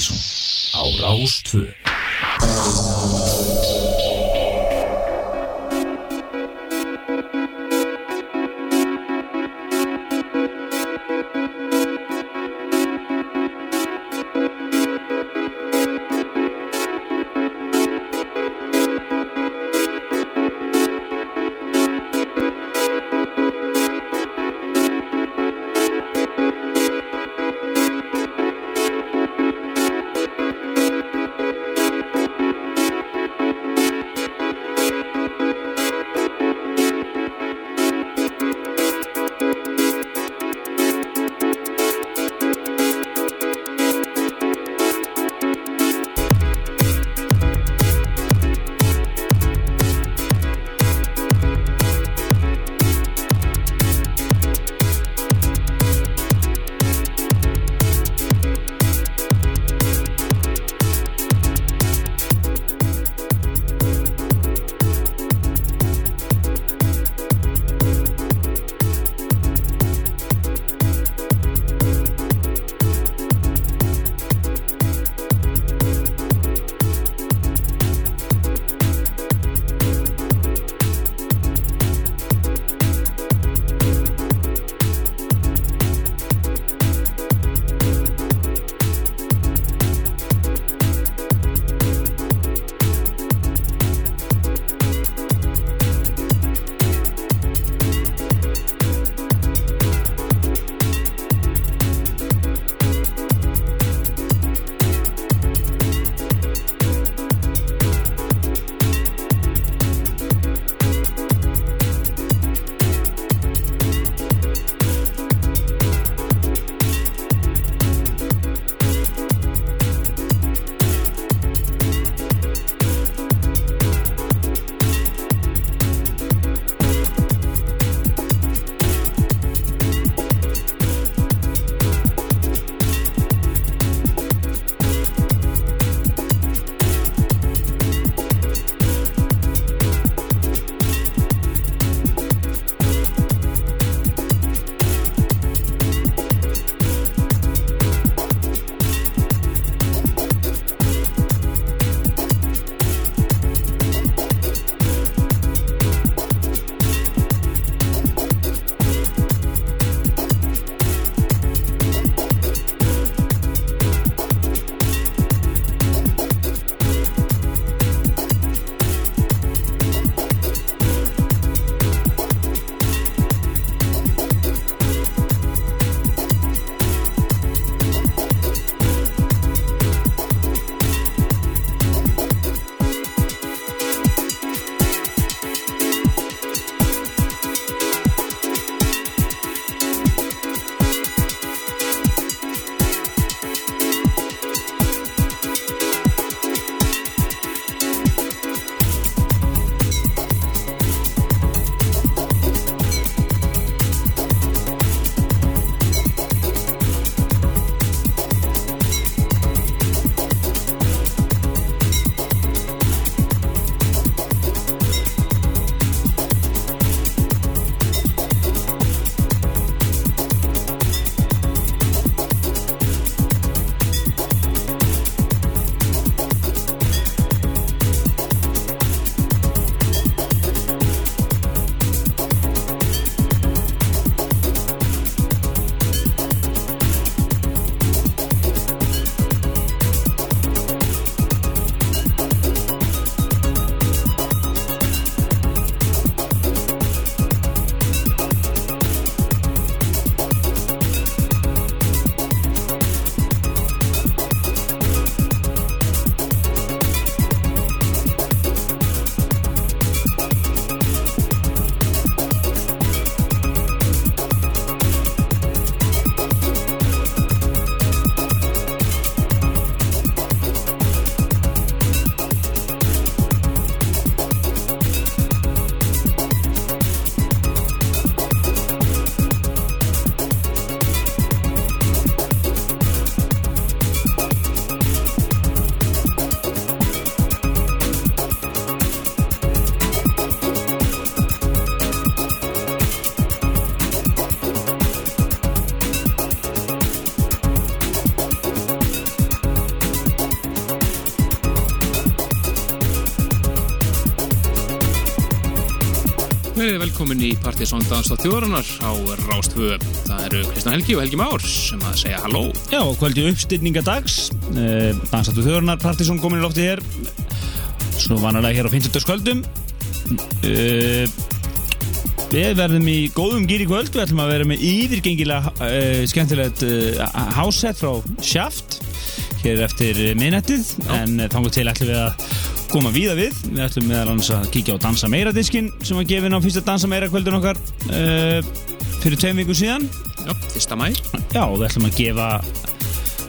Mattísson á Rástvö velkomin í Partisón Dansa þjóðarinnar á Rástvö. Það eru Kristján Helgi og Helgi Már sem að segja halló. Já, kvöldi uppstyrningadags uh, Dansatu þjóðarinnar Partisón komin í lofti hér Svo vanalega hér á 50. kvöldum uh, Við verðum í góðum gýr í kvöld Við ætlum að vera með yfirgengilega uh, skemmtilegt hásett frá Shaft hér eftir minnettið en þannig til ætlum við að koma víða við. Við ætlum meðal annars að kíkja á Dansa Meira diskin sem var gefin á fyrsta Dansa Meira kvöldun okkar uh, fyrir tveim viku síðan. Já, fyrsta mæ. Já, við ætlum að gefa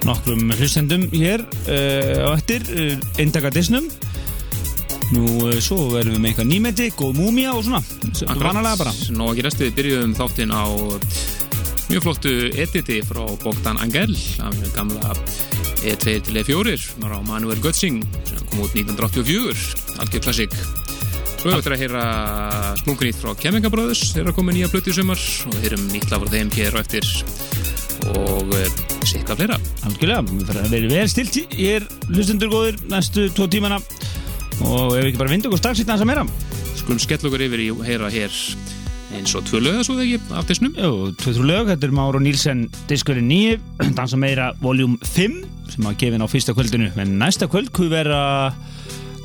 nokkrum hlustendum hér uh, á eftir uh, eindaka disnum. Nú, svo verðum við með eitthvað nýmeti, góð múmia og svona Vanalega bara. Nó ekki resti, við byrjuðum þáttinn á mjög flottu editi frá Bogdan Angel af gamla E2 til E4 var á Manuel Götzing sem út 1984 algjör klassík. Svo hefur við að heyra splunkunýtt frá Kemminga Brothers. Þeir eru að koma nýja blötu í sumar og við heyrum nýtt lag frá þeim hér og eftir. Og uh, sikka fleira. Algjörlega, við fyrir að vera vel stilt hér hlustendur góðir næstu tvo tímana. Og ef við ekki bara vindu okkur strax í dansa meira. Skulum skell okkur yfir í heyra hér eins og tvö löða svo þegar ekki af þessnum Jú, tvö þrjú lög, þetta er Már og Nílsen diskurinn 9, dansa meira voljum 5 sem að gefin á fyrsta kvöldinu. En næsta kvöld kuð vera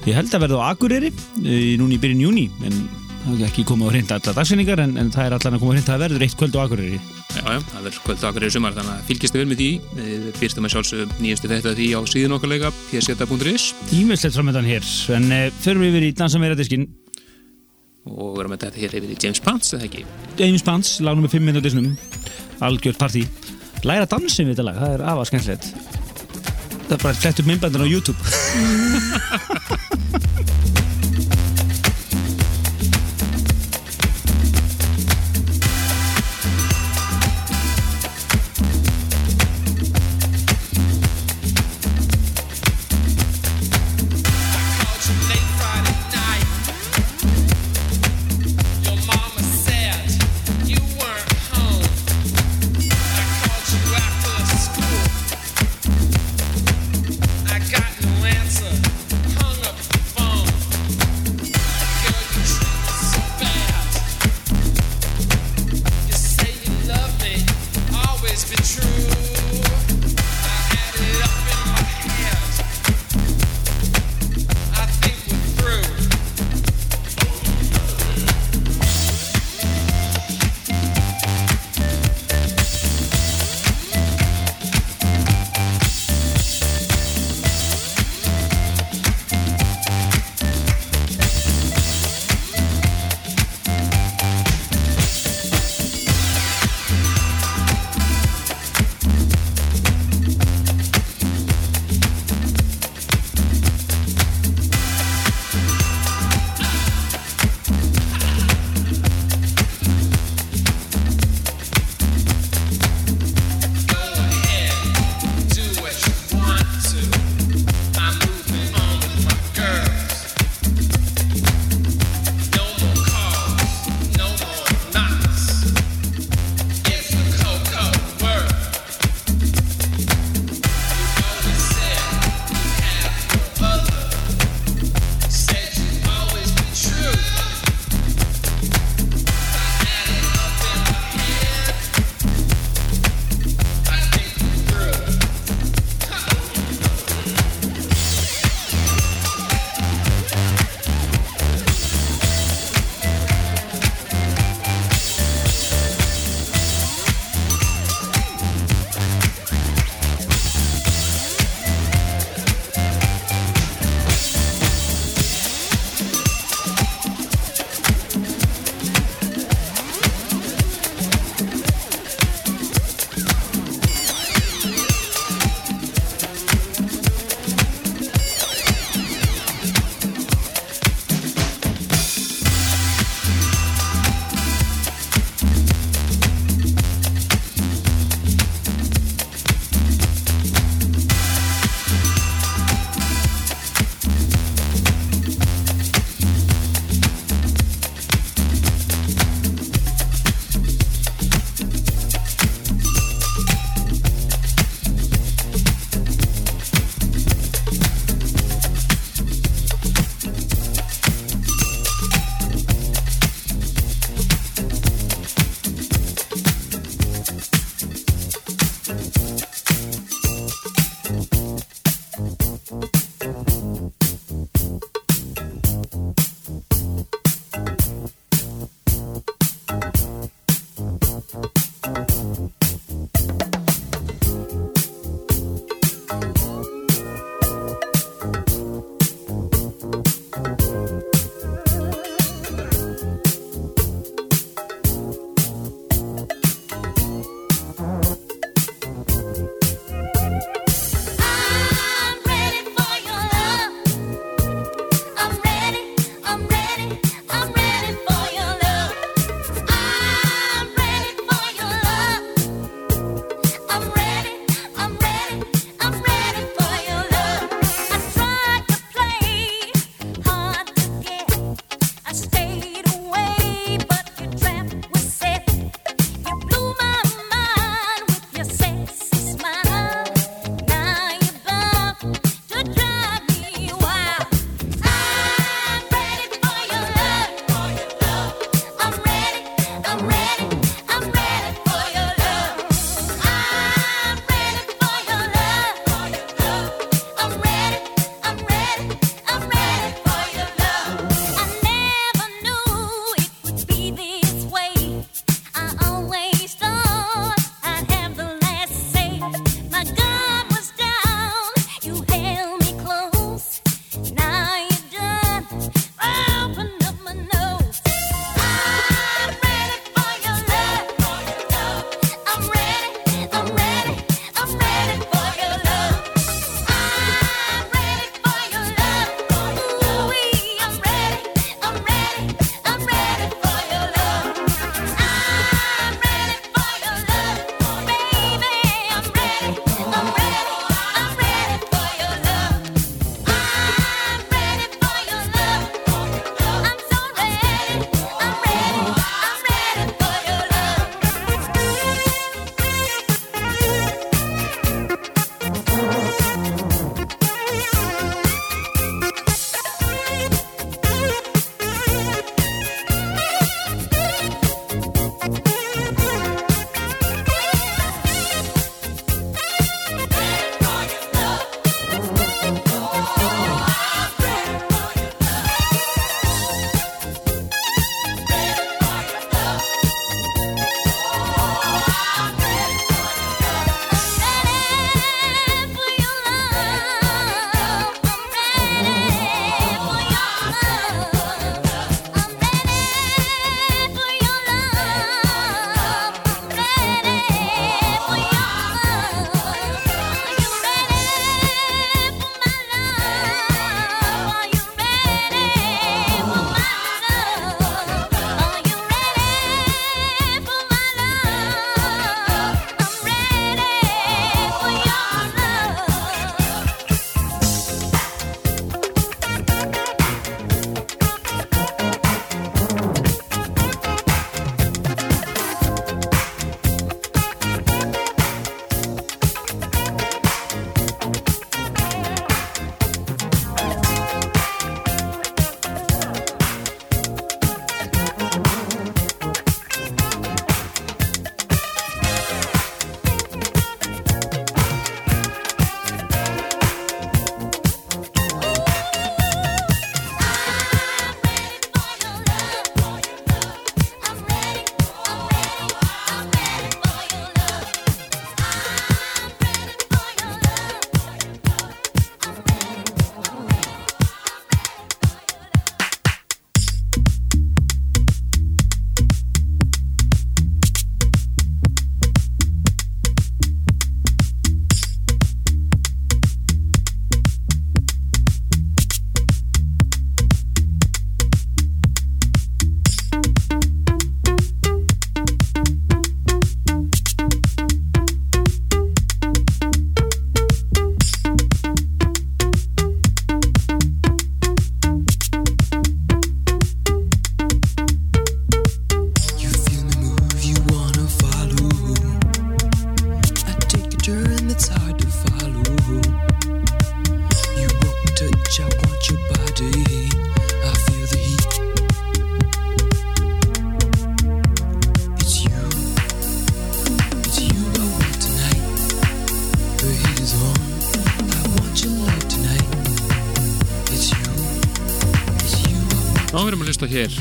ég held að verða á Akureyri núni í byrjun júni en það er ekki komið á hrinda alla dagsendingar en, en það er allan að koma á hrinda að verður eitt kvöld á Akureyri. Já, já, það verður kvöld okkur í sumar þannig að fylgjast þið vel með því. Við fyrstum að sjálfsög nýjastu þetta því á síðan okkar leika pseta.is Ímestlegt framöndan hér en uh, förum við yfir í dansa meira diskin og verðum með þetta hér í James Pants eða ekki? James Pants, lag nummer 5 minn á disnum. Algjört partí. Læra dansin við þetta lag, það er afa skemmtilegt. Það er bara flett upp myndbændan á YouTube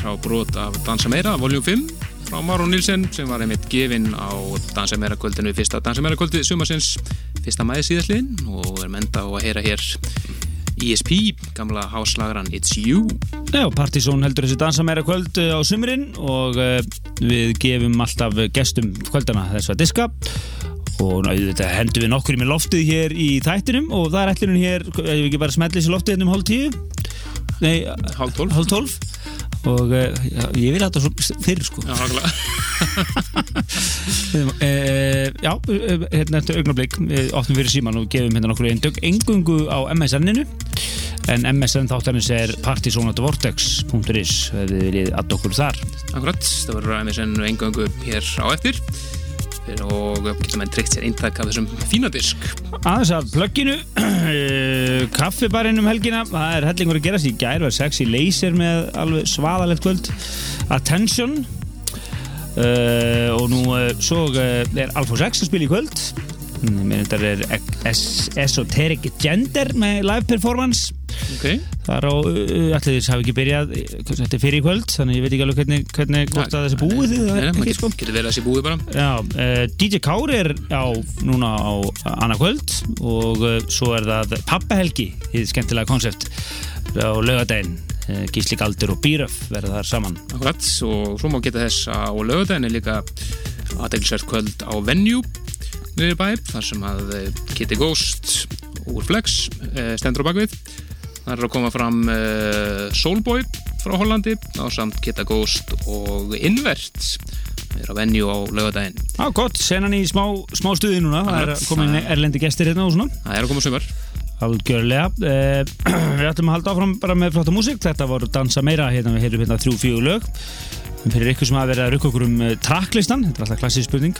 hlusta hér á brot af Dansa Meira, voljum 5 frá Marón Nilsen sem var einmitt gefinn á Dansa Meira kvöldinu, fyrsta Dansa Meira kvöldi sumarsins, fyrsta mæði síðastliðin og við erum enda á að heyra hér ESP, gamla háslagaran It's You. Já, Partizón heldur þessi dansa meira kvöld eh, á sumrin og uh, við gefum alltaf gestum kvöldana þess að diska og ná, þetta hendum við nokkur með loftið hér í þættinum og það er ætlunum hér, ef við ekki bara smelli þessi loftið hérna um hálf tíu Nei, Hálf tólf. Og uh, já, ég vil þetta svo fyrir sko. Já, nákvæmlega. e, Já, eh, hérna eftir augnablik við opnum fyrir síman og gefum hérna nokkur eindögg engungu á MSN-inu en MSN þáttarins er partysonatvortex.is ef þið viljið add okkur þar. Akkurat, það verður aðeins enn engöngu hér á eftir og getur menn tryggt sér eintak af þessum fínadisk. aðeins að plögginu kaffibarinn um helgina. Það er hellingur að gerast. Í gær var sexy laser með alveg svaðalegt kvöld. Attention. Uh, og nú uh, svo er Alfa 6 að spila í kvöld. Mér þetta er es Esoteric Gender með live performance Ok, þar á, uh, allir þess hafi ekki byrjað uh, þetta er fyrir í kvöld, þannig ég veit ekki alveg hvernig, hvernig hvort að þessi búið þið, það Nei, er maður getur, sko getur verið að sé búið bara. Já, uh, DJ Kári er á, núna á annað kvöld og uh, svo er það Pappahelgi, þið skemmtilega konsept á laugadaginn uh, Gísli Galdur og Bíröf verða þar saman Akkurat, og svo má geta þess að á lögudaginn er líka aðeinsvært kvöld á Venue niður í bæ, þar sem að eh, Kitty Ghost úr Flex eh, stendur á bakvið. Það er að koma fram uh, Soulboy frá Hollandi á samt Kitty Ghost og Invert Það er á Venue á lögudaginn. Já, gott, senan í smá, smá stuði núna. Það er að koma inn erlendi gestir hérna og svona. Það er að koma sumar. Algjörlega. Uh, Við ætlum að halda áfram bara með flotta músík. Þetta voru dansa meira, hérna við heyrum hérna þrjú fjögur lög. En fyrir ykkur sem hafa verið að rukka okkur um uh, tracklistan Þetta er alltaf klassísk spurning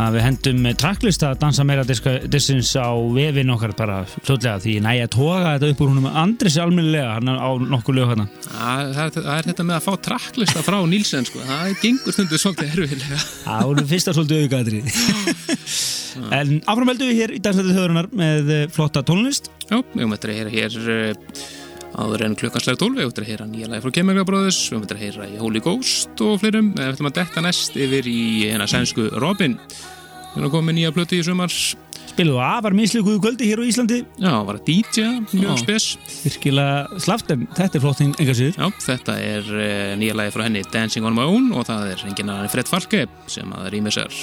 að við hendum tracklista að dansa meira diska, distins á vefin okkar bara fljótlega því næja toga þetta upp úr húnum Andris almennilega hann á nokkur lög hérna Það, það, er, þetta með að fá tracklista frá Nílsen sko. Það gengur stundu svolítið erfiðlega. Það voru fyrsta svolítið auðgatri En áfram heldum við hér í dansættu þjóðurinnar með uh, flotta tónlist Já, við eftir að heyra hér uh, áður en klukkanslega 12, við eftir að heyra nýja lagi frá Kemmerga Brothers, við eftir að heyra í Holy Ghost og fleirum, við höfum að detta næst yfir í hérna sænsku Robin. Við höfum að koma með nýja plötu í sumar. Spiluðu afar mislíkuðu kvöldi hér á Íslandi. Já, var að DJ, mjög spes. Virkilega slaft en þetta er flott enga síður. Já, þetta er uh, nýja lagi frá henni Dancing on my own og það er annan en Fred Falke sem að rýmis er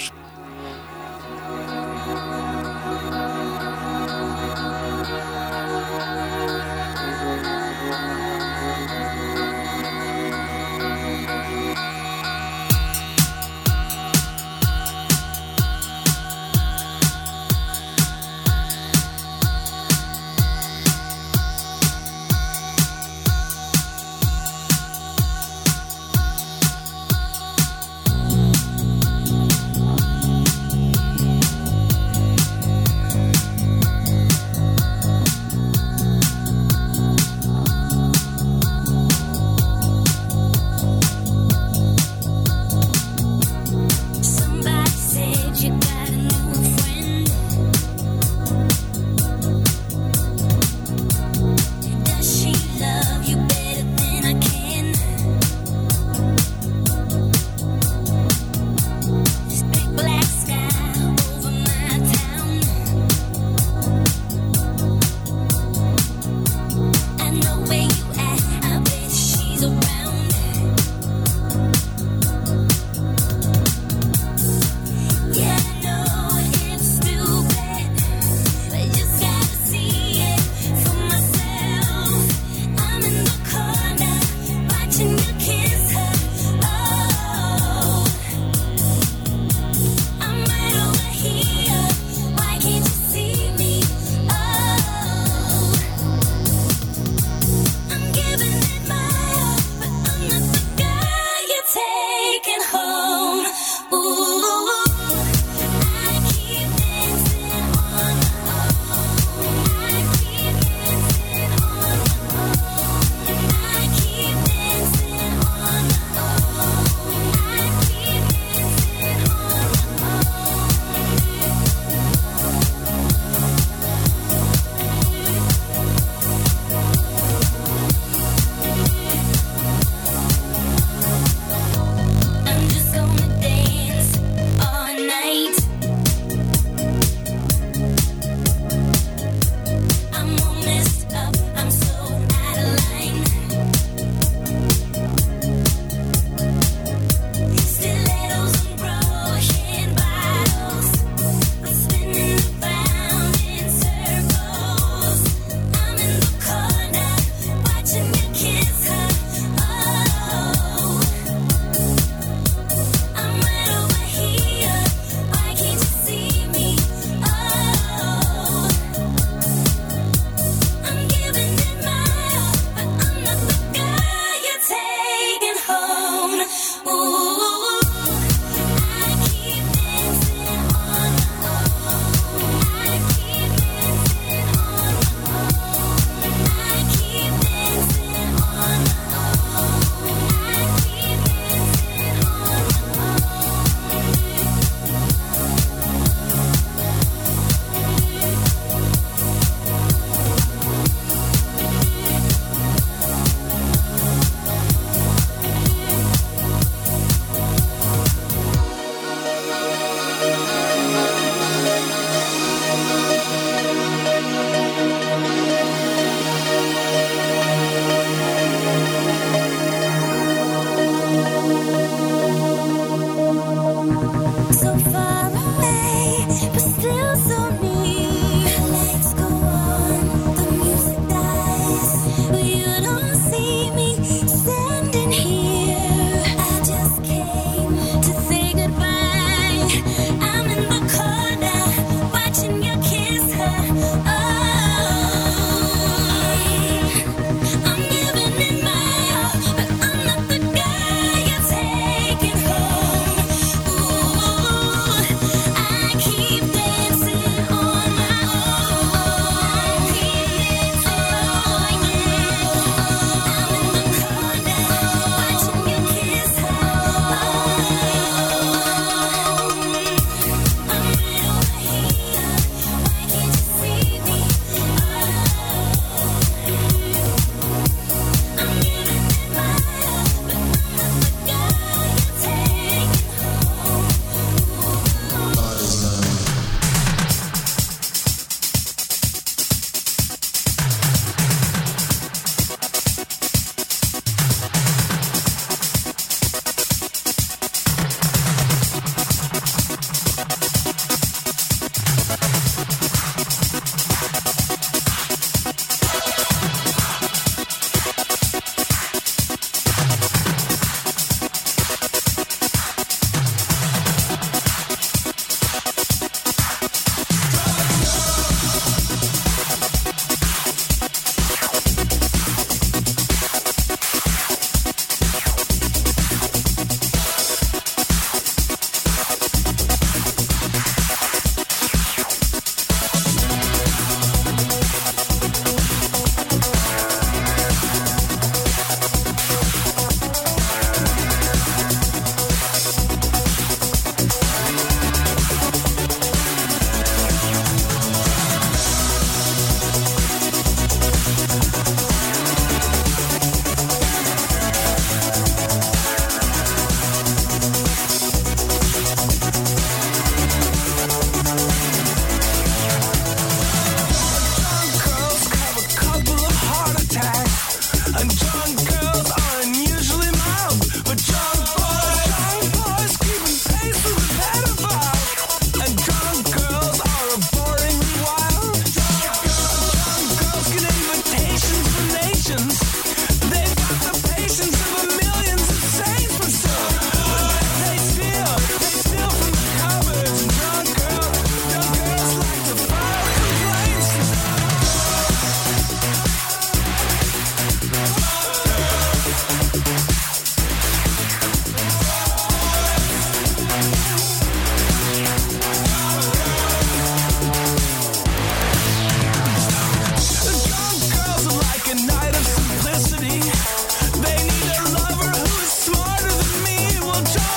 control.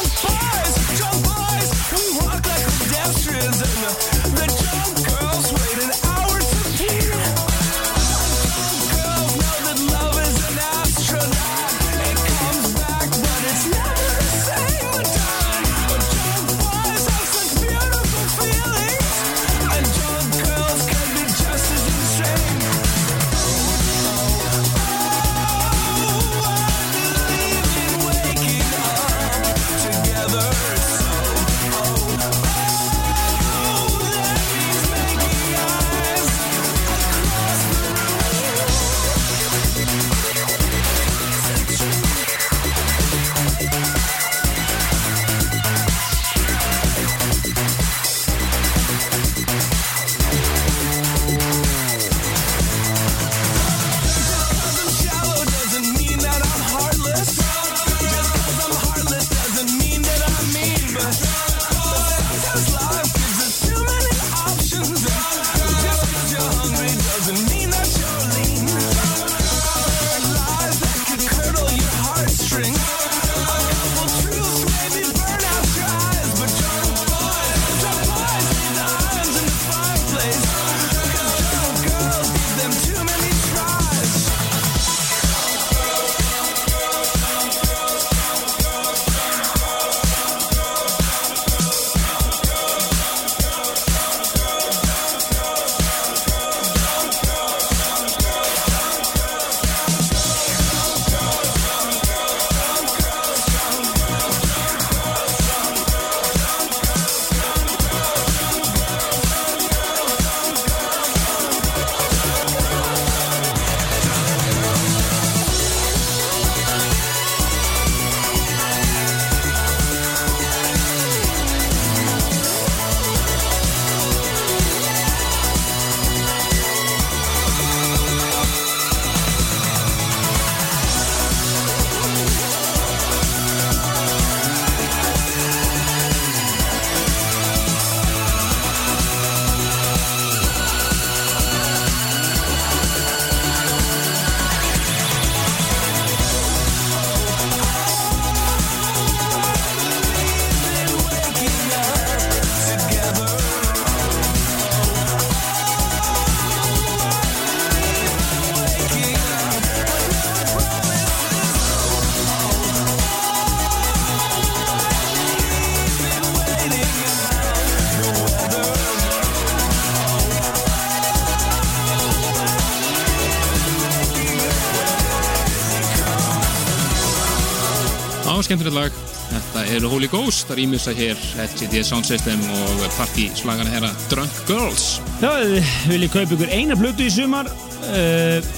Skemmtilegt lag. Þetta eru Holy Ghost, það rýmur sig hér LGD Sound System og partíslagana herra Drunk Girls. Já, þið viljið kaupa ykkur eina plötu í sumar uh,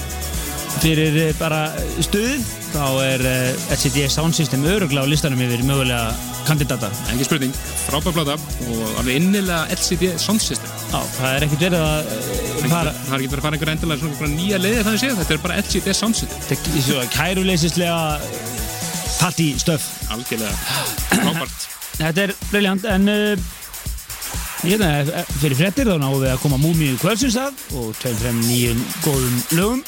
fyrir eh, bara stuðið þá er uh, LCD Sound System öruglega á listanum yfir mögulega kandidata. Engi spurning, frábær blata og alveg innilega LCD Sound System. Já, það er ekkert verið að uh, fara Það er ekki verið að fara einhver endilega nýja leiði þannig séð, þetta er bara LCD Sound System. kæruleysislega partystöf. Algjörlega. Frábært. Þetta er briljant en uh, eh, fyrir frettir þá náum við að koma múmíu kvöldsins að og tveim frem nýjum góðum lögum.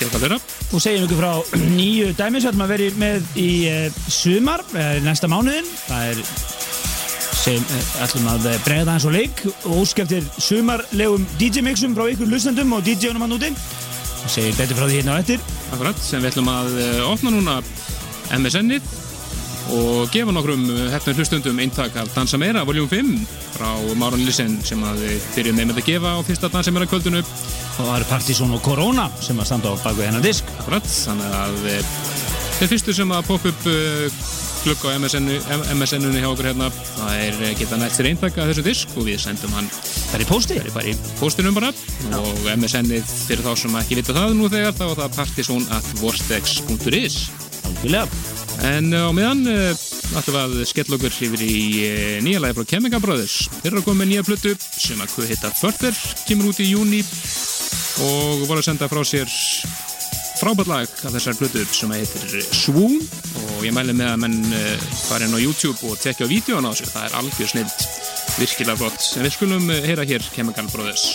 Og segjum ykkur frá nýju dæmis sem að veri með í uh, sumar í næsta mánuðin það er uh, ætlum að bregða hans og leik og óskeftir sumarlegum DJ-mixum frá ykkur lusnendum og DJ-unum hann úti segjum betur frá því hérna á eftir. Akkurat, sem við ætlum að opna núna MSN-ið og gefa nokkrum hefnum hlustundum eintak af Dansa Meira, voljum 5 frá Máron Lisen sem að við byrjum með að gefa á fyrsta Dansa Meira kvöldinu. Og það eru Partizón og Corona sem að standa á baku hennar disk. Akkurat, þannig að eh, þeir fyrstu sem að poppa upp uh, glugg á MSN-unni MSN hjá okkur hérna, það er eh, geta nætt sér eintak af þessu disk og við sendum hann það er í pósti. Það er bara í postinum bara. Og MSN-ið fyrir þá sem ekki vita það nú þegar þá er það partysón at algjörlega En uh, á meðan uh, ætlum við að skella okkur yfir í uh, nýja lagi frá Chemical Brothers. Þeir eru að koma með nýja plötu sem að hvað heita Further, kemur út í júni og voru að senda frá sér frábært lag af þessar plötu sem að heitir Swoon og ég mæli með að menn fara inn á YouTube og tekja á vídjóan á þessu. Það er algjör snild, virkilega flott. En við skulum heyra hér Chemical Brothers.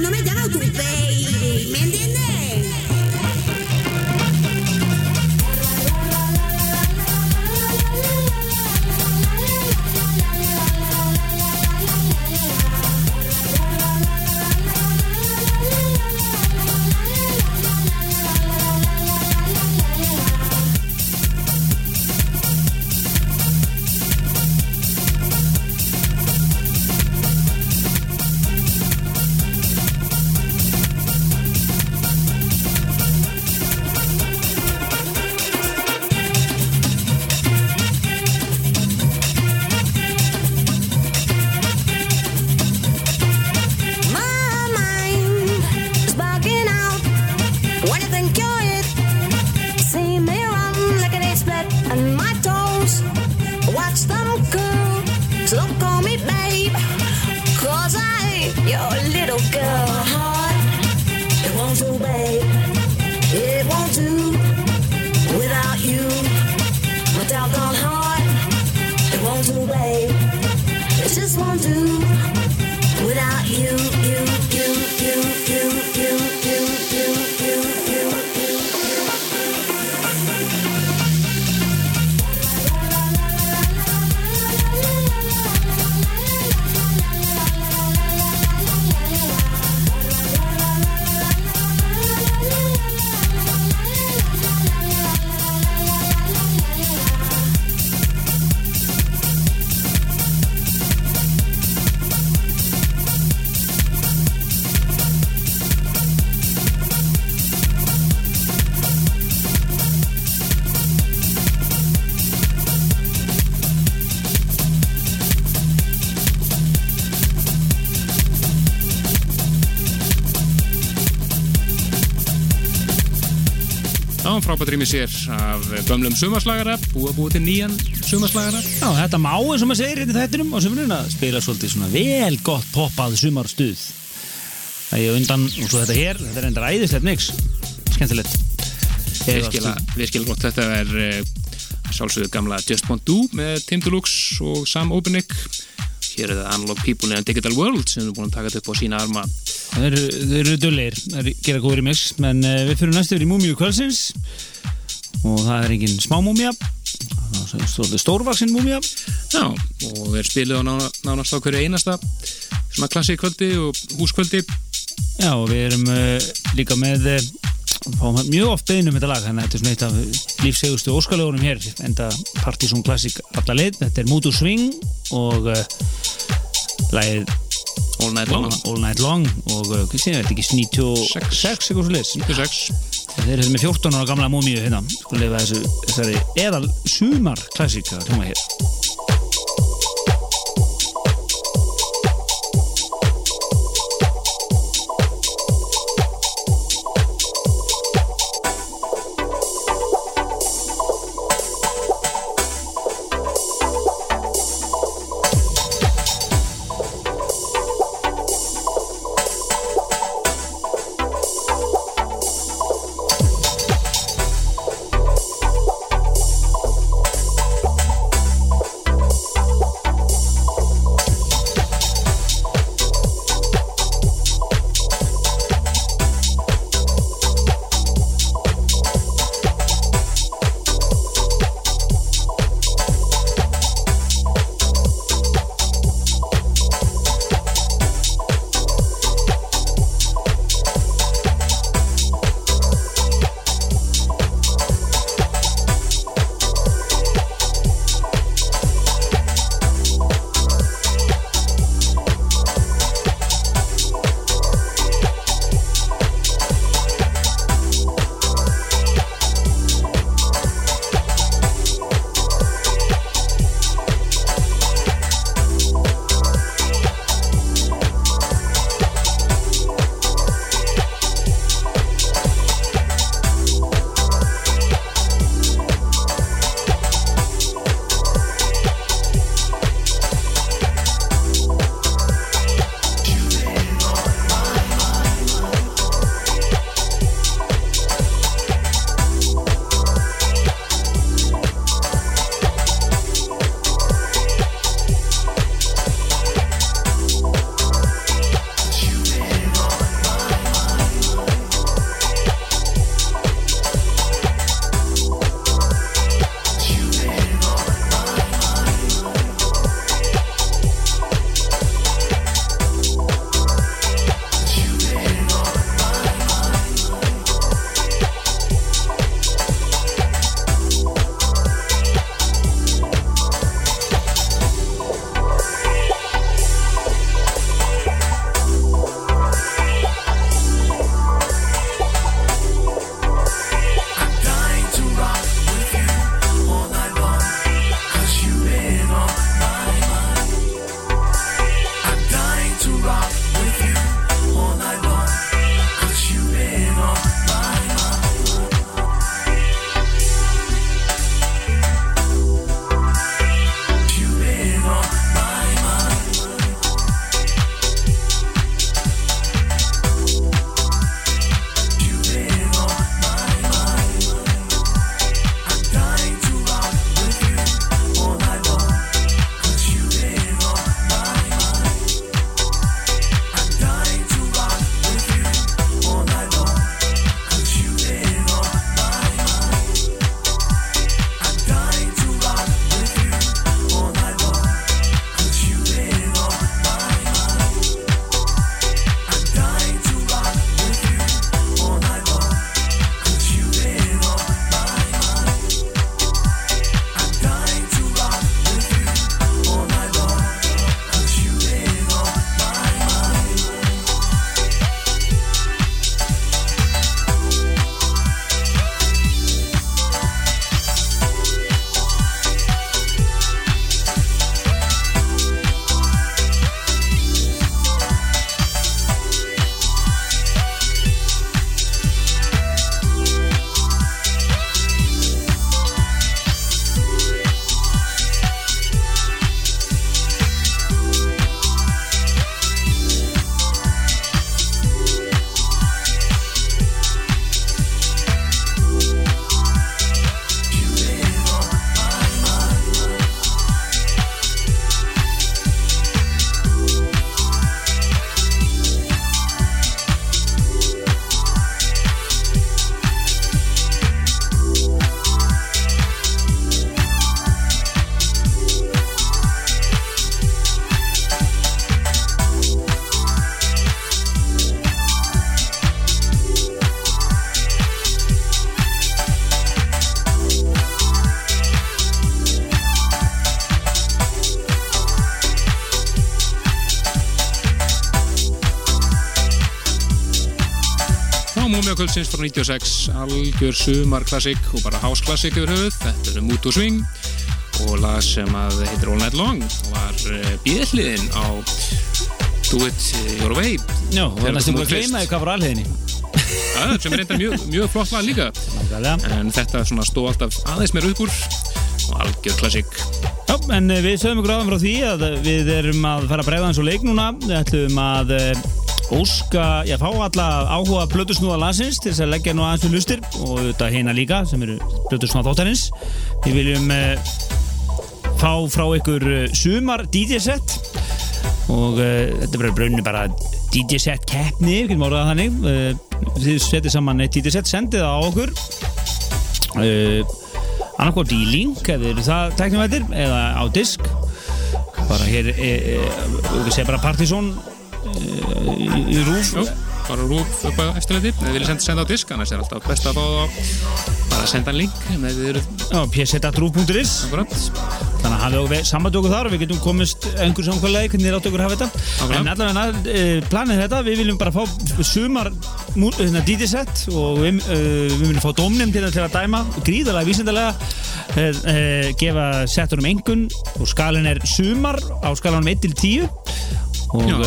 no me llama tu baby. Frábært rými sér af gömlum sumarslagara, búið að búið til nýjan sumarslagara. Já, þetta má eins og maður segir hérna í þættinum sömurinn að spila svolítið svona vel gott poppað sumarstuð. Það er undan, og svo þetta hér, þetta er enda æðislegt mix. Skemmtilegt. Virkilega, gott. Þetta er uh, sjálfsögðu gamla Just Want Do með Tim Deluxe og Sam Openik. Hér er það Analog People in a Digital World sem er búin að taka þetta upp á sína arma. Þeir eru, dullir, þeir gera góður í mix, menn uh, við fyrir næstu yfir í Múmiu kvölsins og það er engin smá múmia, það er svolítið stórvaksinn múmia. Já, og þeir spiluðu á nána, nánast á hverju einasta svona klassikvöldi og húskvöldi. Já, og við erum uh, líka með uh, fáum mjög oft beðin um þetta lag þannig að þetta er svona eitt af lífsegustu óskalögunum hér enda Partizón Classic alla leið, þetta er Mood to Swing og uh, lagið All Night Long. All Night Long og hvað sé ég, þetta ekki 96 eitthvað svo leis 96. þeir eru með 14 ára gamla múmíu hérna. Sko lifa þessu, þessari eðal sumar klassík að hljóma hér kvöldsins frá 96 algjör sumar klassik og bara house klassik yfir höfuð. Þetta er Mood to Swing og lag sem að heitir All Night Long var bíðliðin á Do It Your Way. Já, og Þegar næstum búin að gleyma því hvað var alheginni ja, sem er reynda mjög, mjög flott lag líka. En þetta svona stóð alltaf aðeins meir upp úr og algjör klassik. Já, en eh, við sögum ykkur áðan frá því að við erum að fara að bregða eins og leik núna. Við ætlum að eh, óska, já, fá alla áhuga blötusnúða landsins til þess að leggja nú aðeins við lustir og þetta heina líka sem eru blötusnúða þáttarins. Við viljum uh, fá frá ykkur uh, sumar DJ-set og uh, þetta er bara braunni bara DJ-set keppni, við getum orðað það þannig. Uh, þið setið saman eitt DJ-set, sendið það á okkur. Uh, annarkvort í link þið eru það teknivættir eða á disk. Bara hér e, e, við segja bara Partizón e, í, í rúf Jó, bara rúf upp á eftirleiti eða vilja senda, senda á disk annars er alltaf best að fá það bara að senda en link með þið eru psetatrúf.is þannig að hafið okkur samband okkur þar og við getum komist einhver samkvæmlega hvernig þið áttu okkur að hafa þetta. En allavega e, planið þetta við viljum bara fá sumar hérna, DJ-set og við, e, við viljum fá til, að- til að dæma gríðalega vísindalega e, e, gefa settunum engun og skalin er sumar á skalanum 1 til 10 og Já,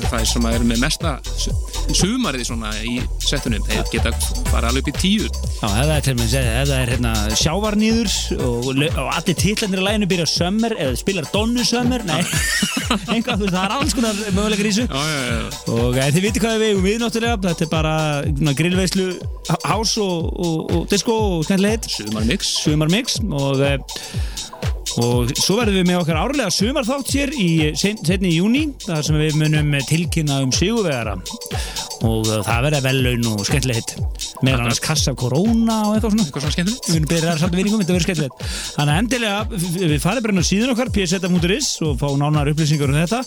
það er sem að er með mesta su- sumarið svona í settunum þeir geta fara alveg upp í tíu. Já, ef það er til með ef það er hérna, sjávarnýður og, og allir titlanir í læginu byrja sömmer eða spilar Donnu sömmer nei, einhvað, þú veist, það er alls konar möguleikar í þessu. Já, já, já, og e, þið viti hvað við eigum við náttúrulega. Þetta er bara grillveislu hás og, og, og disco og skemmtilegt. Sumar mix sumarmix og e, og svo verðum við með okkar árlega sumarþátt hér í setni í júni þar sem við munum tilkynna um sigurvegara. Og eh, það verða vellaun og skemmtilegt með annars kassa af korona og eitthvað svona. Eitthvað svona skemmtilegt. Við erum byrjað samt vinningum, þetta verður skemmtilegt. Þannig að endilega, við farið bara inn á síðan okkar pseta.is og fá nánar upplýsingar um þetta.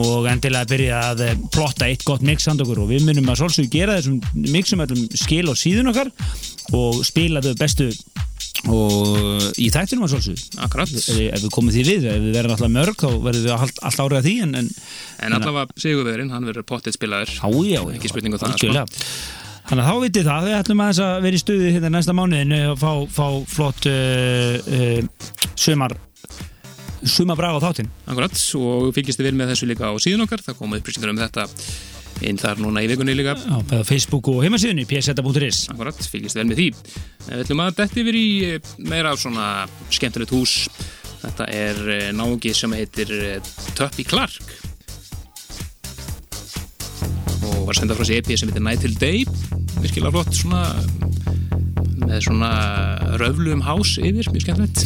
Og endilega byrja að eh, plotta eitt gott mix handa okkur. Og við munum að svolsög gera þessum mixum öllum skil á síðan okkar og spila þau bestu og í þættinum að akkurat. Ef við komum því við, ef við verðum alltaf mörg þá verðum við allt, allt árið að því en, en en allavega sigurverðin, hann verður pottið spilaður. Já, já, Ekki spurning um það, sko. Þannig að þá vitið það, við ætlum að vera í stuði hérna næsta mánuðin og fá, fá flott uh, uh, sumar sumarbraga á þáttinn. akkurat og fylgist þið vel með þessu líka á síðan okkar. Það koma upplýsingar um þetta inn þar núna í vikunni líka. Bæða Facebook og heimasíðunni, pseta.is. akkurat, fylgist vel með því. En við ætlum að detti yfir í eh, meira svona skemmtilegt hús. Þetta er eh, náungi sem heitir eh, Tuppy Clark. Og var sendað frá sér EP sem heitir Night Till Day. Virkilega flott svona með svona röflum hás yfir, mjög skemmtilegt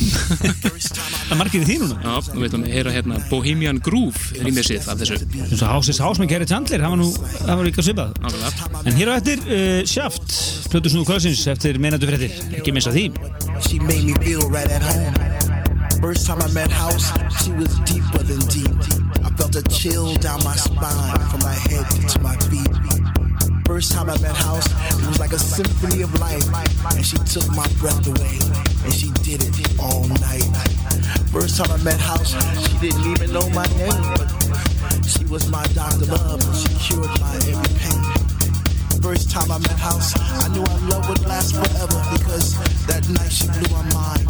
Það margir í því núna. Já, og við ætlum að heyra hérna Bohemian Groove rýmið sitt af þessu Eins og Houses House með Kerry Chandler, það var nú, það var líka svipað. Nákvæmlega. En hér á eftir, uh, Shaft, plötu snúðu kvölsins eftir meinandi fréttir, ekki því. Right at home. First time I met House, she was deeper than deep. I felt a chill down my spine from my head to my feet. First time I met House, it was like a symphony of life. And she took my breath away. And she did it all night. First time I met House, she didn't even know my name. But she was my Dr. Love and she cured my every pain. First time I met House, I knew our love would last forever because that night she blew my mind.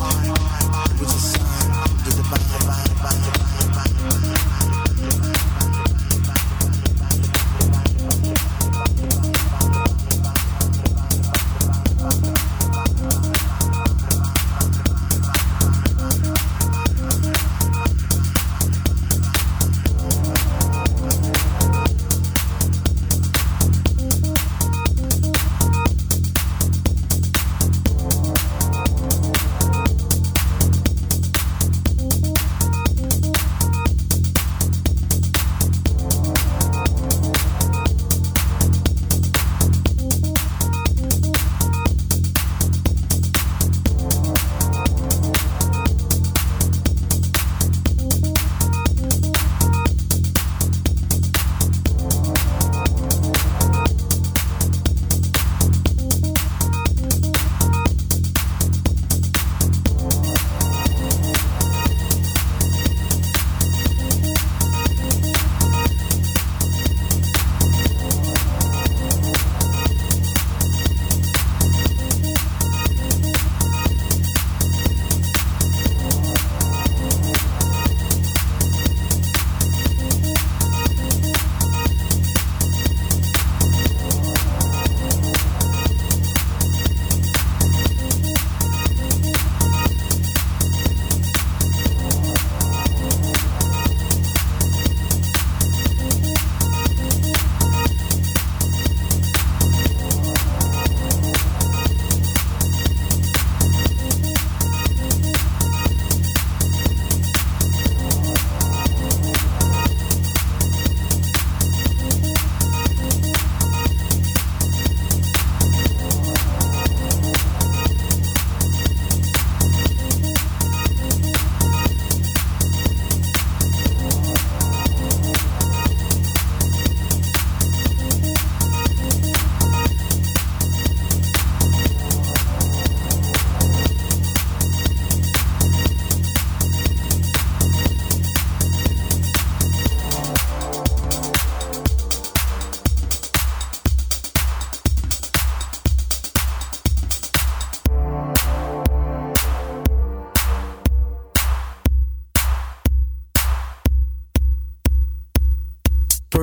It was a sign of the divine.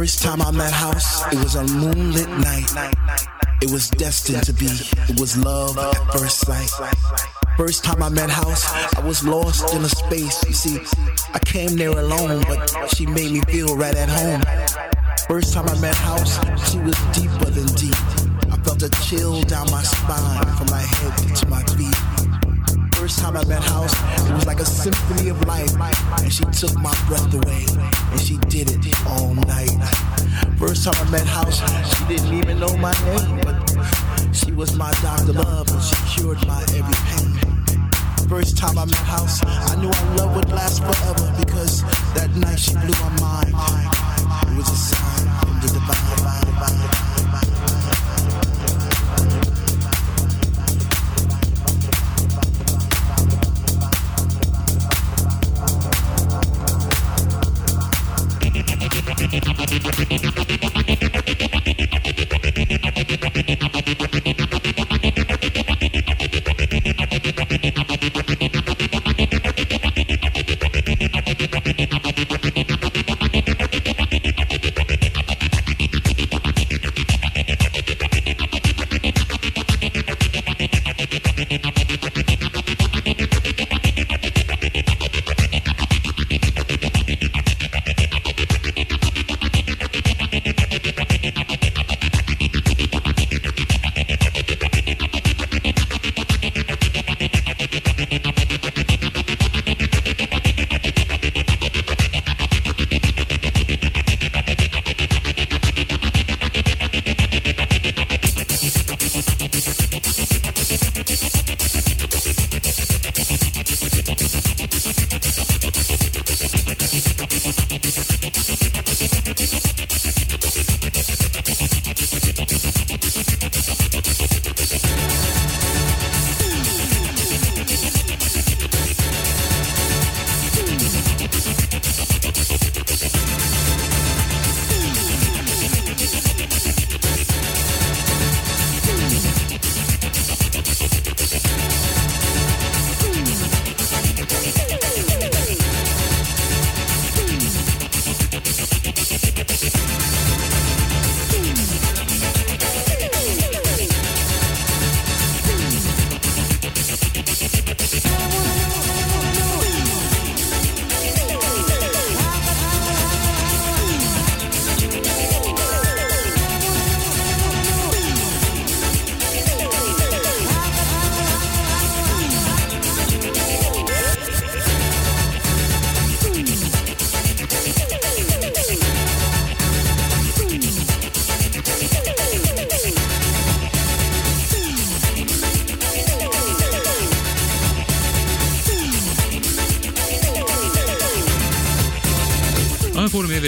First time I met House, it was a moonlit night. It was destined to be. It was love at first sight. First time I met House, I was lost in a space. You see, I came there alone, but she made me feel right at home. First time I met House, she was deeper than deep. I felt a chill down my spine from my head to my feet. First time I met House, it was like a symphony of life. And she took my breath away, and she did it all night. First time I met House, she didn't even know my name, but she was my doctor love, and she cured my every pain. First time I met House, I knew our love would last forever because that night she blew my mind. It was a sign from the divine. Það fórum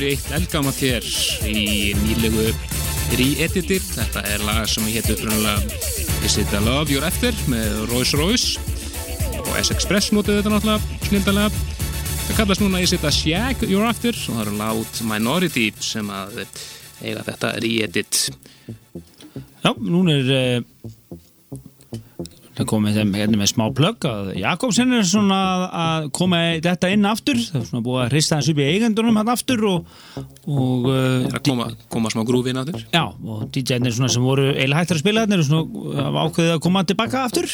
Í eitt eldgamalt hér í nýlegu re-editi. Þetta er lag sem hétt upprunnulega Is it a love you're after með Royce Royce og S-Express notuðu þetta náttúrulega snildalega. Það kallast núna Is it a shag you're after og það eru Loud Minority sem að eiga þetta re-edit. Já, núna er uh, það komið þeim hérna með smá plögg að Jakobsen er svona að koma þetta inn aftur. Það er svona búið að hrista þessu upp í eigendunum hann aftur og, og uh, Það að koma, koma smá grúfin að þér. Já, og DJ-nir svona sem voru eiginlega hættir að spila svona hafa ákveðið að koma tilbaka aftur.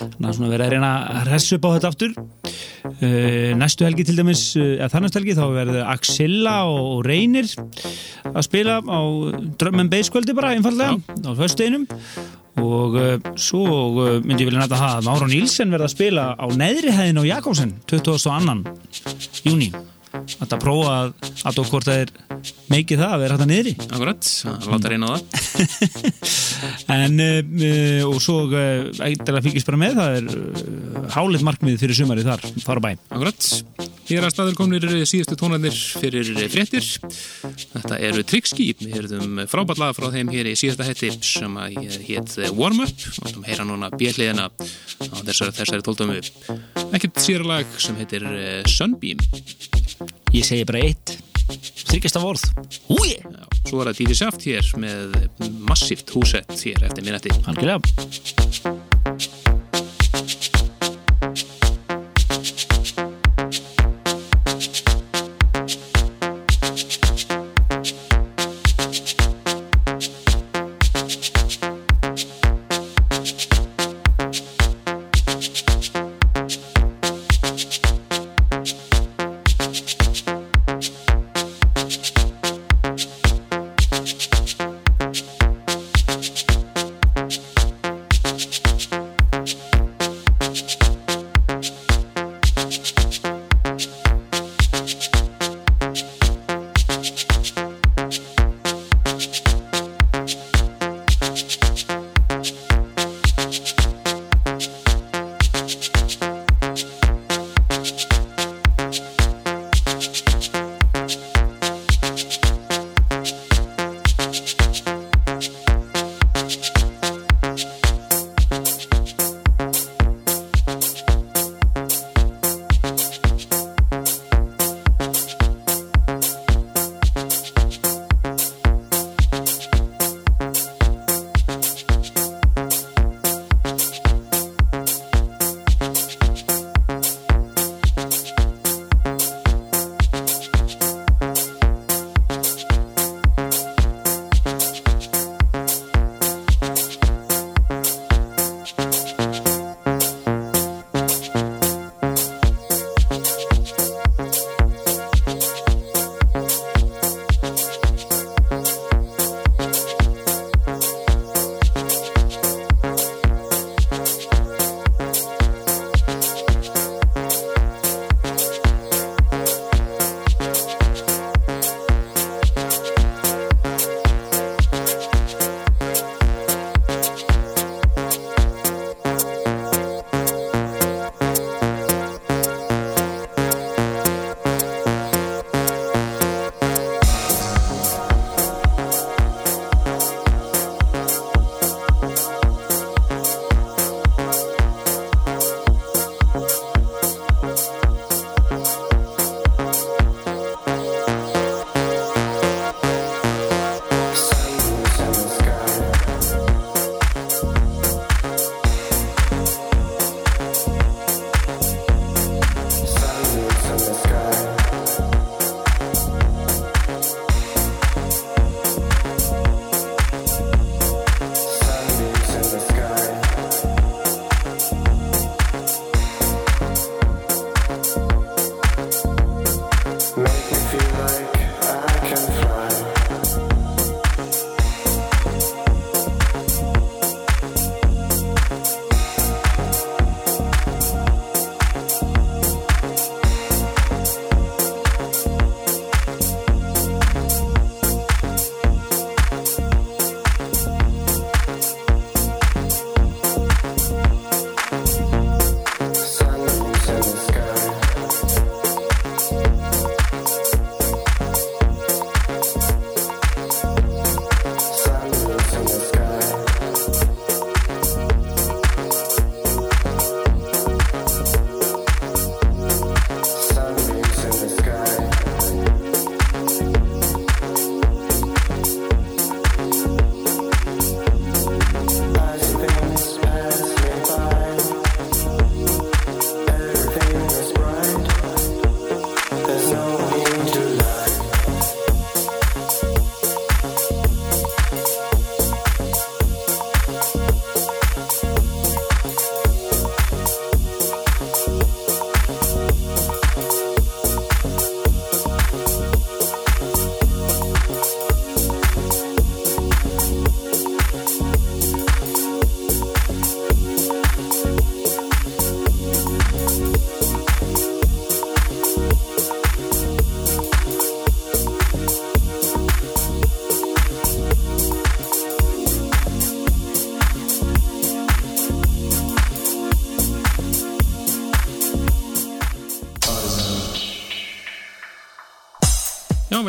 Þannig að svona verið að reyna að ressa upp á þetta aftur. Uh, næstu helgi til dæmis uh, eða þannast helgi þá verður Axilla og, Reynir að spila á drömmen beiskvöldi bara einfallega á föstudeginum og uh, svo uh, myndi ég vilja næta að Mára Nílsen verða að spila á neðri hæðin á Jakobsen 22. júni Þetta prófa að að hvort það er meikið það að vera hægt að niðri Akkurat, að láta reyna á það. en uh, og svo eitthvað að fylgjast bara með það er hálið markmið fyrir sumari þar þar bæ Akkurat, hér að staður komnir síðustu tónarnir fyrir fréttir. Þetta eru Trixki, við heyrðum frábært lag frá þeim hér í síðasta hætti sem að hétt Warm Up og þú heyra núna bjelliðina á þessari, þessari tóltömu. Ekkert sér lag sem heitir eh, Sunbeam. Ég segi bara eitt. Þryggjast af orð Úi, svo er það Díti Saft hér með massíft húsett hér eftir minnetti. algjörlega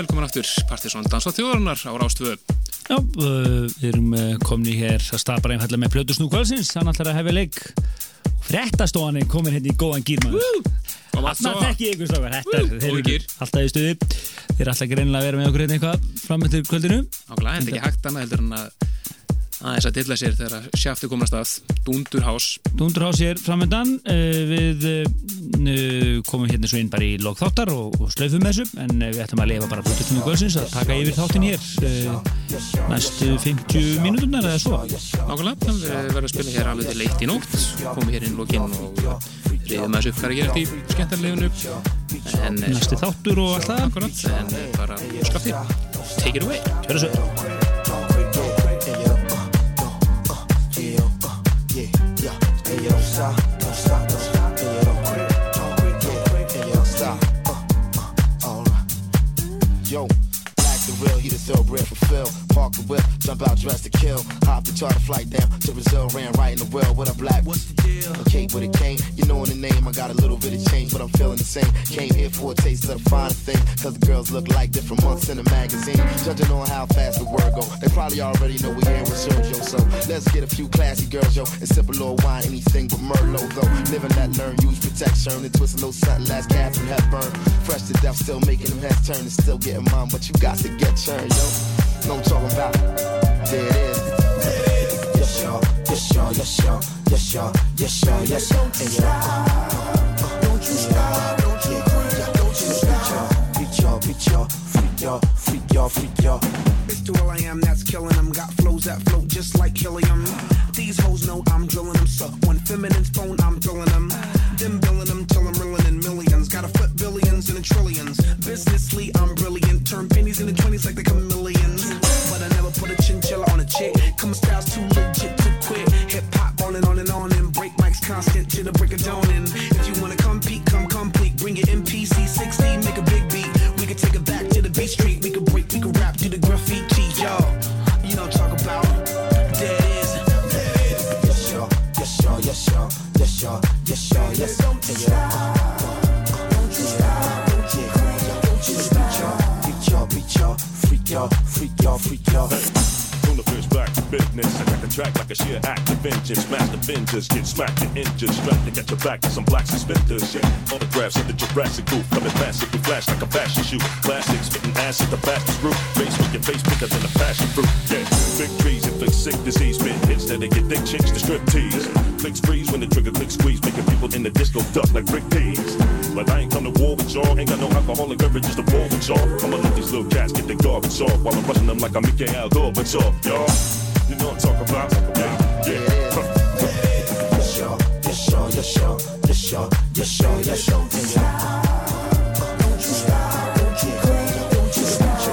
velkomin aftur, Partisón Dansa þjóðarinnar á Rástvö. Já, uh, við erum uh, komni hér að starfa bara einfallega með plötu snúkvölsins, hann ætlar að hefja leik. Frettastofan er komin hérna í góðan gýrmaður. Og Þarna þekki ég ykkur er gír. alltaf í stuði. Þeir er alltaf ekki reynilega að vera með okkur hérna eitthvað fram eftir kvöldinu. Nákvæmlega, en þetta er ekki hægt annað heldur en að aðeins að dilla sér þegar sjaftu komast að Dundurhás. Dundurhás er framöndan, uh, við komum hérna svo inn bara í logþáttar og, og slöfum þessu, en uh, við ætlum að lifa bara plötu snúkvölsins að taka yfir þáttin hér uh, næstu 50 mínúturnar eða svo. Nákvæmlega, við verðum að spila hér alveg til leitt í nótt, komum hér inn lókinn og reyðum aðeins upp hvað er að gera eftir skemmtarleginu. Eh, Næsti þáttur og allt það. en eh, bara skafti, take it away. Kjöru svo. Dressed to kill. Hop the charter flight down to Brazil, ran right in the well with a black. What's the deal? A cape with a cane. You know in the name, I got a little bit of change, but I'm feeling the same. Came here for a taste of the finer thing, cause the girls look like different months in the magazine. Judging on how fast the word go, they probably already know we here with Sergio. So let's get a few classy girls, yo, and sip a little wine, anything but Merlot, though. Live and let learn, use protection, and twist a little something, last Catherine Hepburn. Fresh to death, still making them heads turn and still getting mine, but you got to get churned, yo. Know what I'm talking about? There it is. Yes, y'all. Yes, y'all. Yes, y'all. Yes, y'all. Yes, y'all. Yes, y'all. And y'all. Don't you stop. Don't you quit. Don't you stop. Beat y'all. Beat y'all. Freak y'all. Freak y'all. Freak y'all. It's to all I am that's killing them. Got flows that float just like helium. These hoes know I'm drilling them. So when feminine's phone, I'm drilling them. Them billing them till I'm reeling in millions. Gotta flip billions and trillions. Businessly, I'm brilliant. Turn pennies into twenties like the the break of dawn. And if you wanna compete, come complete. Bring it MPC 60, make a big beat. We can take it back to the beat street. We can break, we can rap, do the graffiti, y'all. You know, talk about there it is. Yes, y'all. Yes, y'all. Yes, y'all. Yes, y'all. Yes, y'all. Yes, y'all. And y'all. Don't you stop. Don't you quit. Don't you stop. Beat y'all. Beat y'all. Freak y'all. Freak y'all. Freak y'all. From the first back to business, I got the track like a sheer act of vengeance. Smash the vengeance, get smacked and injured. Strapped to get your back to some black suspenders. Yeah, autographs of the Jurassic group. Coming massive, we flash like a fashion shoe. Classic, spitting acid, the fastest route. Face with your face bigger than a passion fruit. Yeah, big trees inflict sick disease. Spit hits that they get thick chicks to strip tease. Clicks freeze when the trigger click squeeze, making people in the disco duck like brick peas. But I ain't come to war with y'all. Ain't got no alcoholic beverages to pour with y'all. I'ma let these little cats get their garbage off while I'm rushing them like I'm Mikhail Gorbachev, y'all. You know what I'm talking about? Yeah, yeah. Yes, y'all. Yes, you stop. Don't you quit. Don't you stop.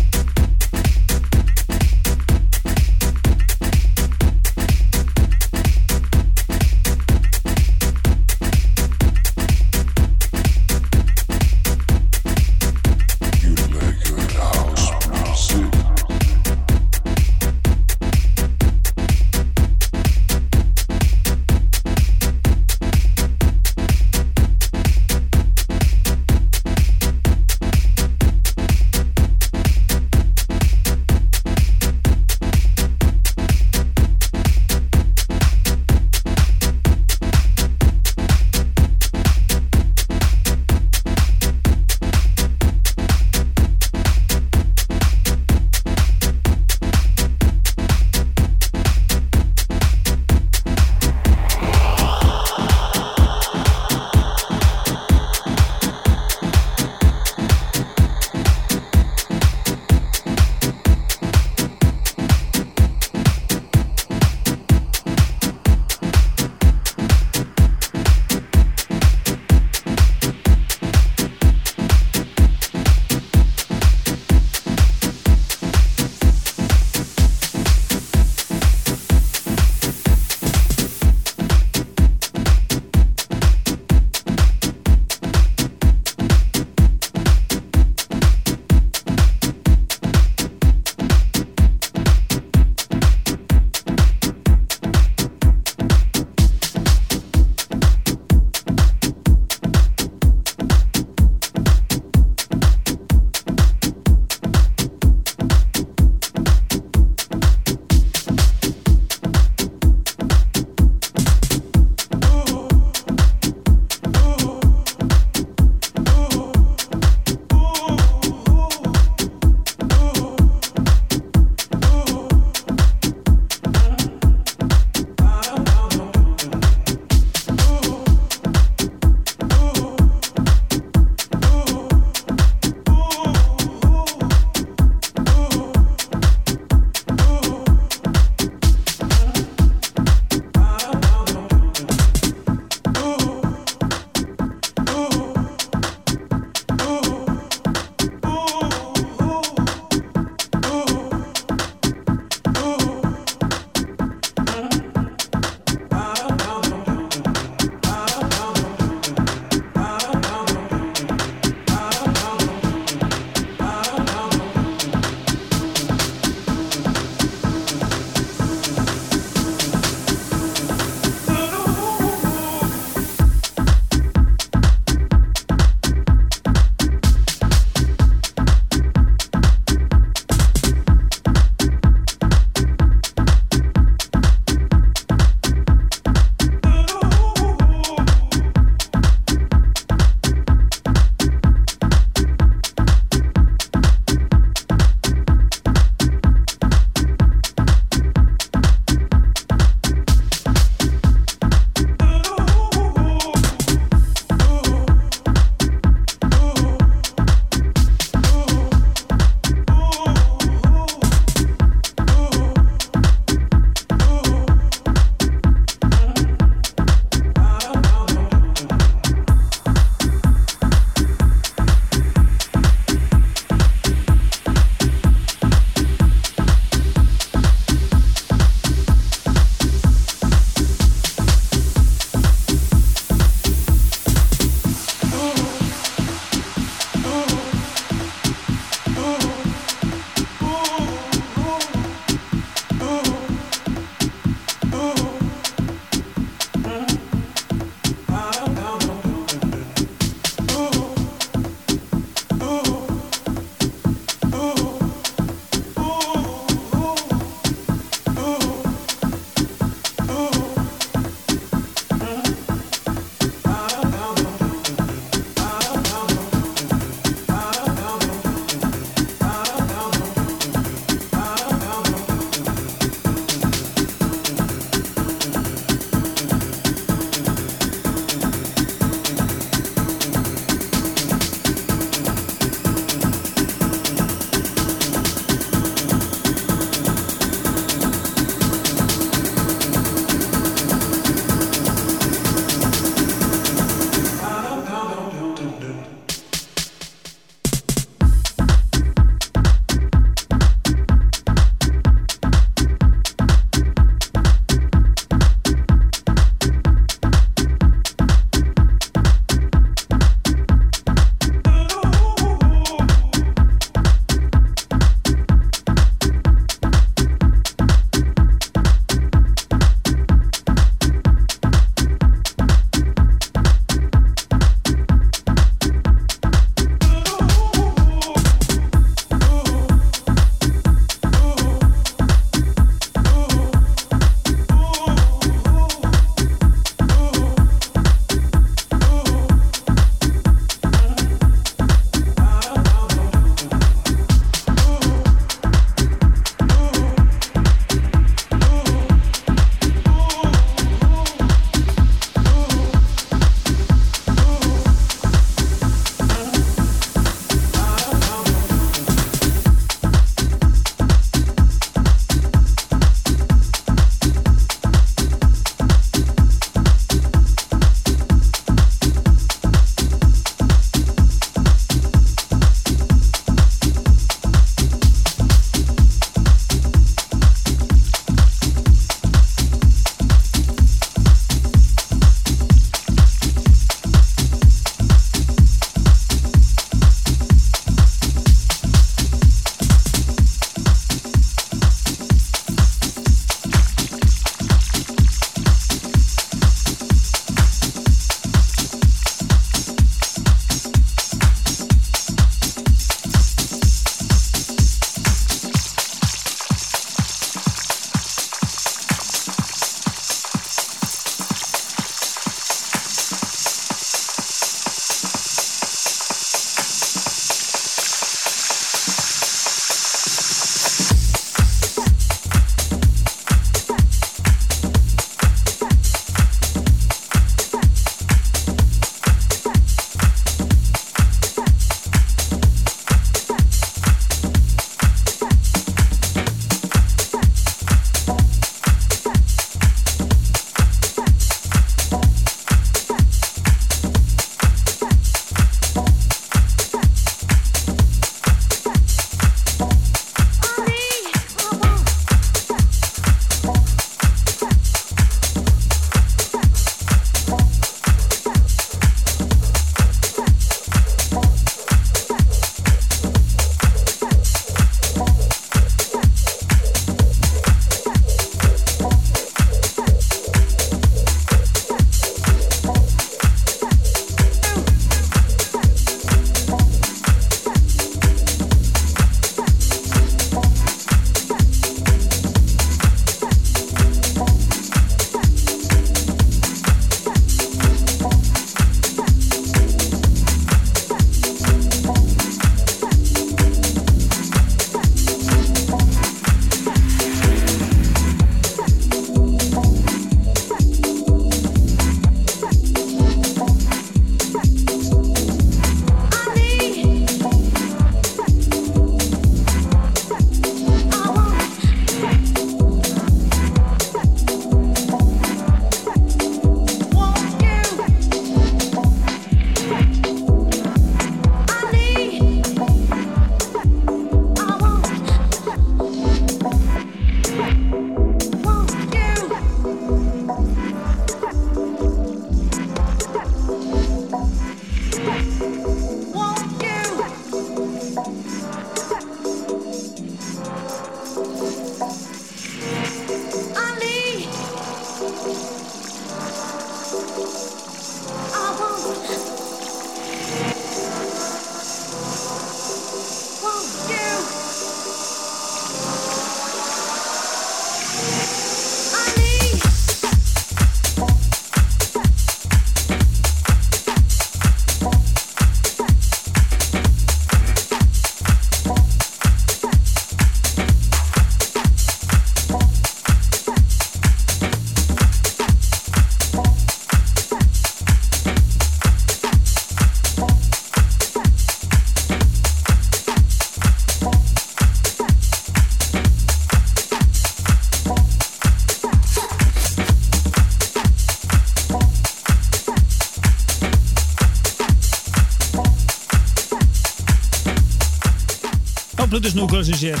Plötu snúkvöldsins hér.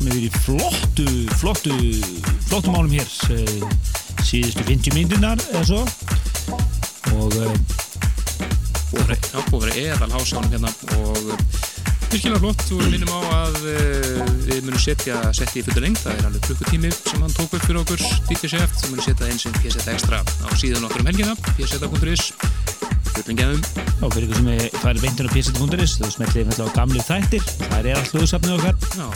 Hún er í flottu, flottu, flottu málum hér. Eh, síðustu 50 myndirnar eða svo. Og eh, Já, búið að vera eðal hásánum hérna og uh, virkilega flott. Og við minnum á að uh, við munum setja setti í fullu lengt, það er alveg klukkutími sem hann tók upp fyrir okkur, DJ Chef. Sem munum setja eins sem PSeta Extra á síðan okkur um helgina pseta.is fullum gefum Já, fyrir ykkur sem er farið beintur á pseta.is þú smetlið með á gamli þættir. Það er allt hljóðsafnið okkar. Já,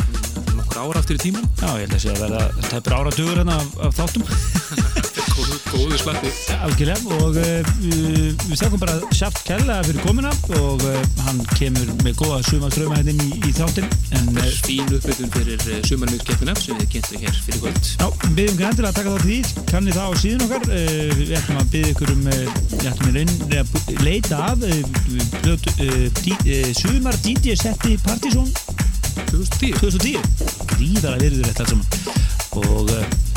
nokkur ára aftur í tíman Já, ég held að sé að verða tæpur áratugur hérna af, af þáttum góðu, slatti. Algjörlega og uh, við þakkum bara Sjaft Kella fyrir komuna og uh, hann kemur með góða sumaströma hérna inn í, í þáttin en uh, fín uppbytun fyrir uh, sumarmjögskeppina sem við kynntum hér fyrir kvöld. Já, við byggjum ekki endilega að taka þátt í því. Kannið það á síðan okkar uh, við ætlum að byggja ykkur um uh, við ætlum að reyna að leita af uh, uh, uh, sumar DJ setti Partizón 2010 2010 gríðara virður þetta allt saman. Og, uh,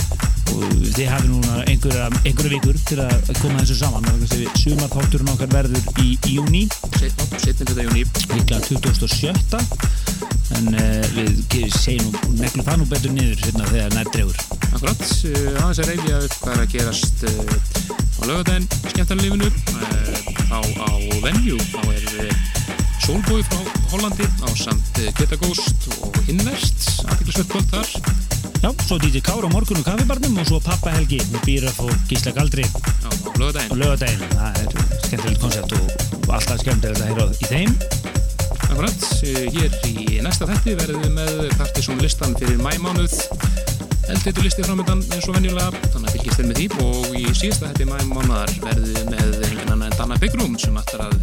og þið hafi núna einhverja, einhverja vikur til að koma þessu saman. Sumar þátturinn okkar verður í júni setjum þetta júni líklega 27. en uh, við segjum nú neglum það nú betur niður hérna þegar nær drefur Akkurat, uh, aðeins að reyfja hvað er að gerast uh, á lögadaginn skemmtarlifinu uh, á, á venju þá er uh, Solbói frá Hollandi á samt uh, Geta Ghost og Invest aðeinsveit kvöld þar Já, svo DJ Kára á morgun og kaffibarnum og svo Pappa Helgi með Bíraf og Gísla Galdri. Á, á lögadaginn og lögadaginn það er skemmtilegt koncept og, alltaf skemmtilegt að heyra í þeim. Akkurat, uh, hér í næsta þetti verðum við með Partiðsson listan fyrir mæmánuð eldreitu listi framöndan eins og venjulega þannig að fylgjast þeir með því. Og í síðasta þetti mæmánuðar verðum við með einhvern annan Danna Byggrum sem ætlar að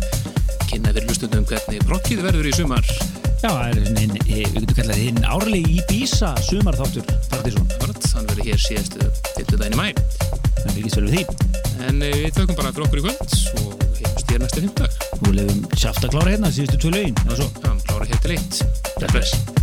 kynna fyrir hlustundum hvernig brokkið verður í sumar Já, það er hinn, við getum kallað hinn árlegi Íbísa sumarþáttur Partizón Akkurat, hann verður hér síðastu 50 daginn í mæ Það fylgist vel við því. En eh, við tökum bara fyrir okkur í kvöld og heimst hér næstu 5 dag og lefum Sjaft að klára hérna síðustu tvö svo. Já, klára hér til eitt. Bless, bless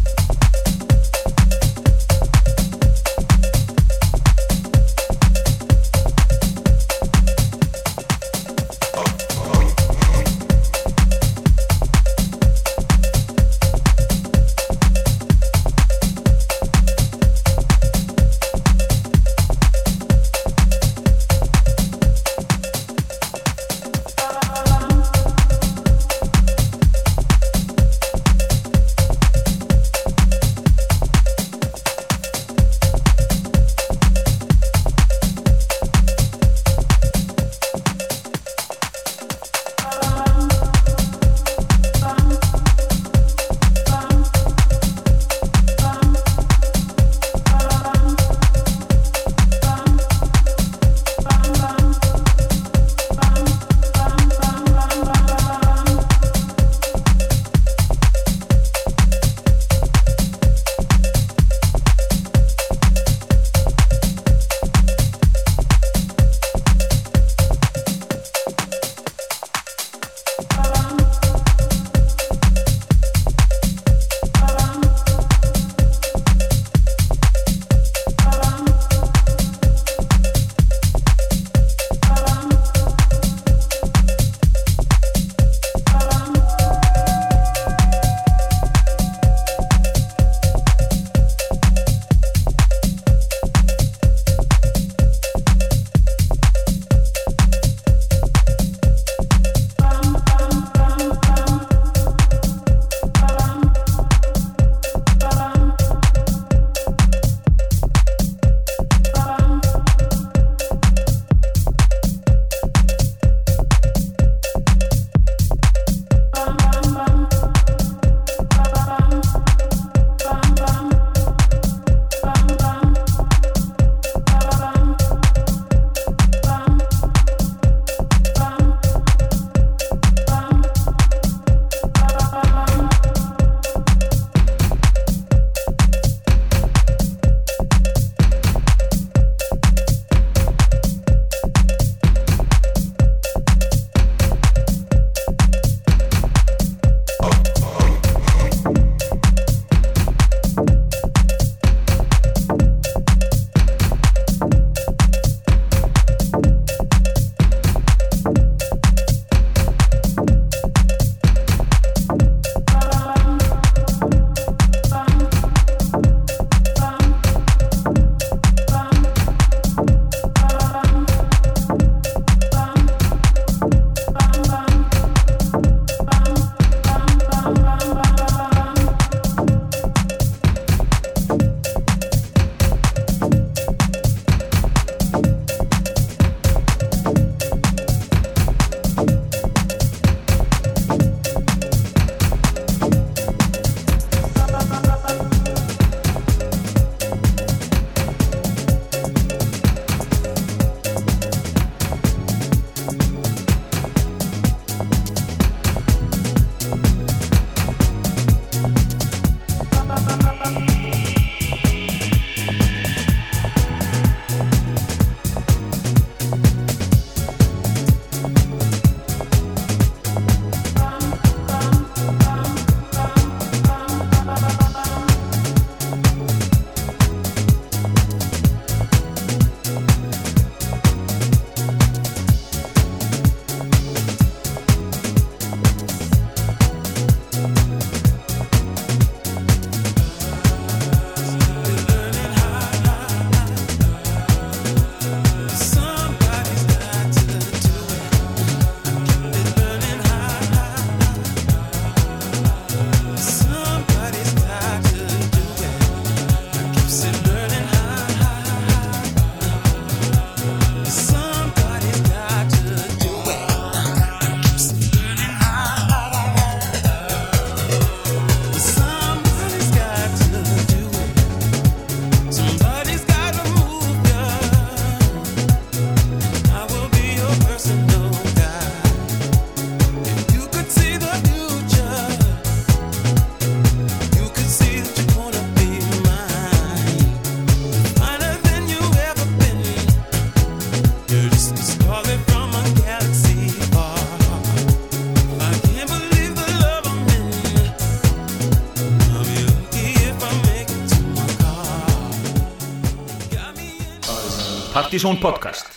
Partizón podcast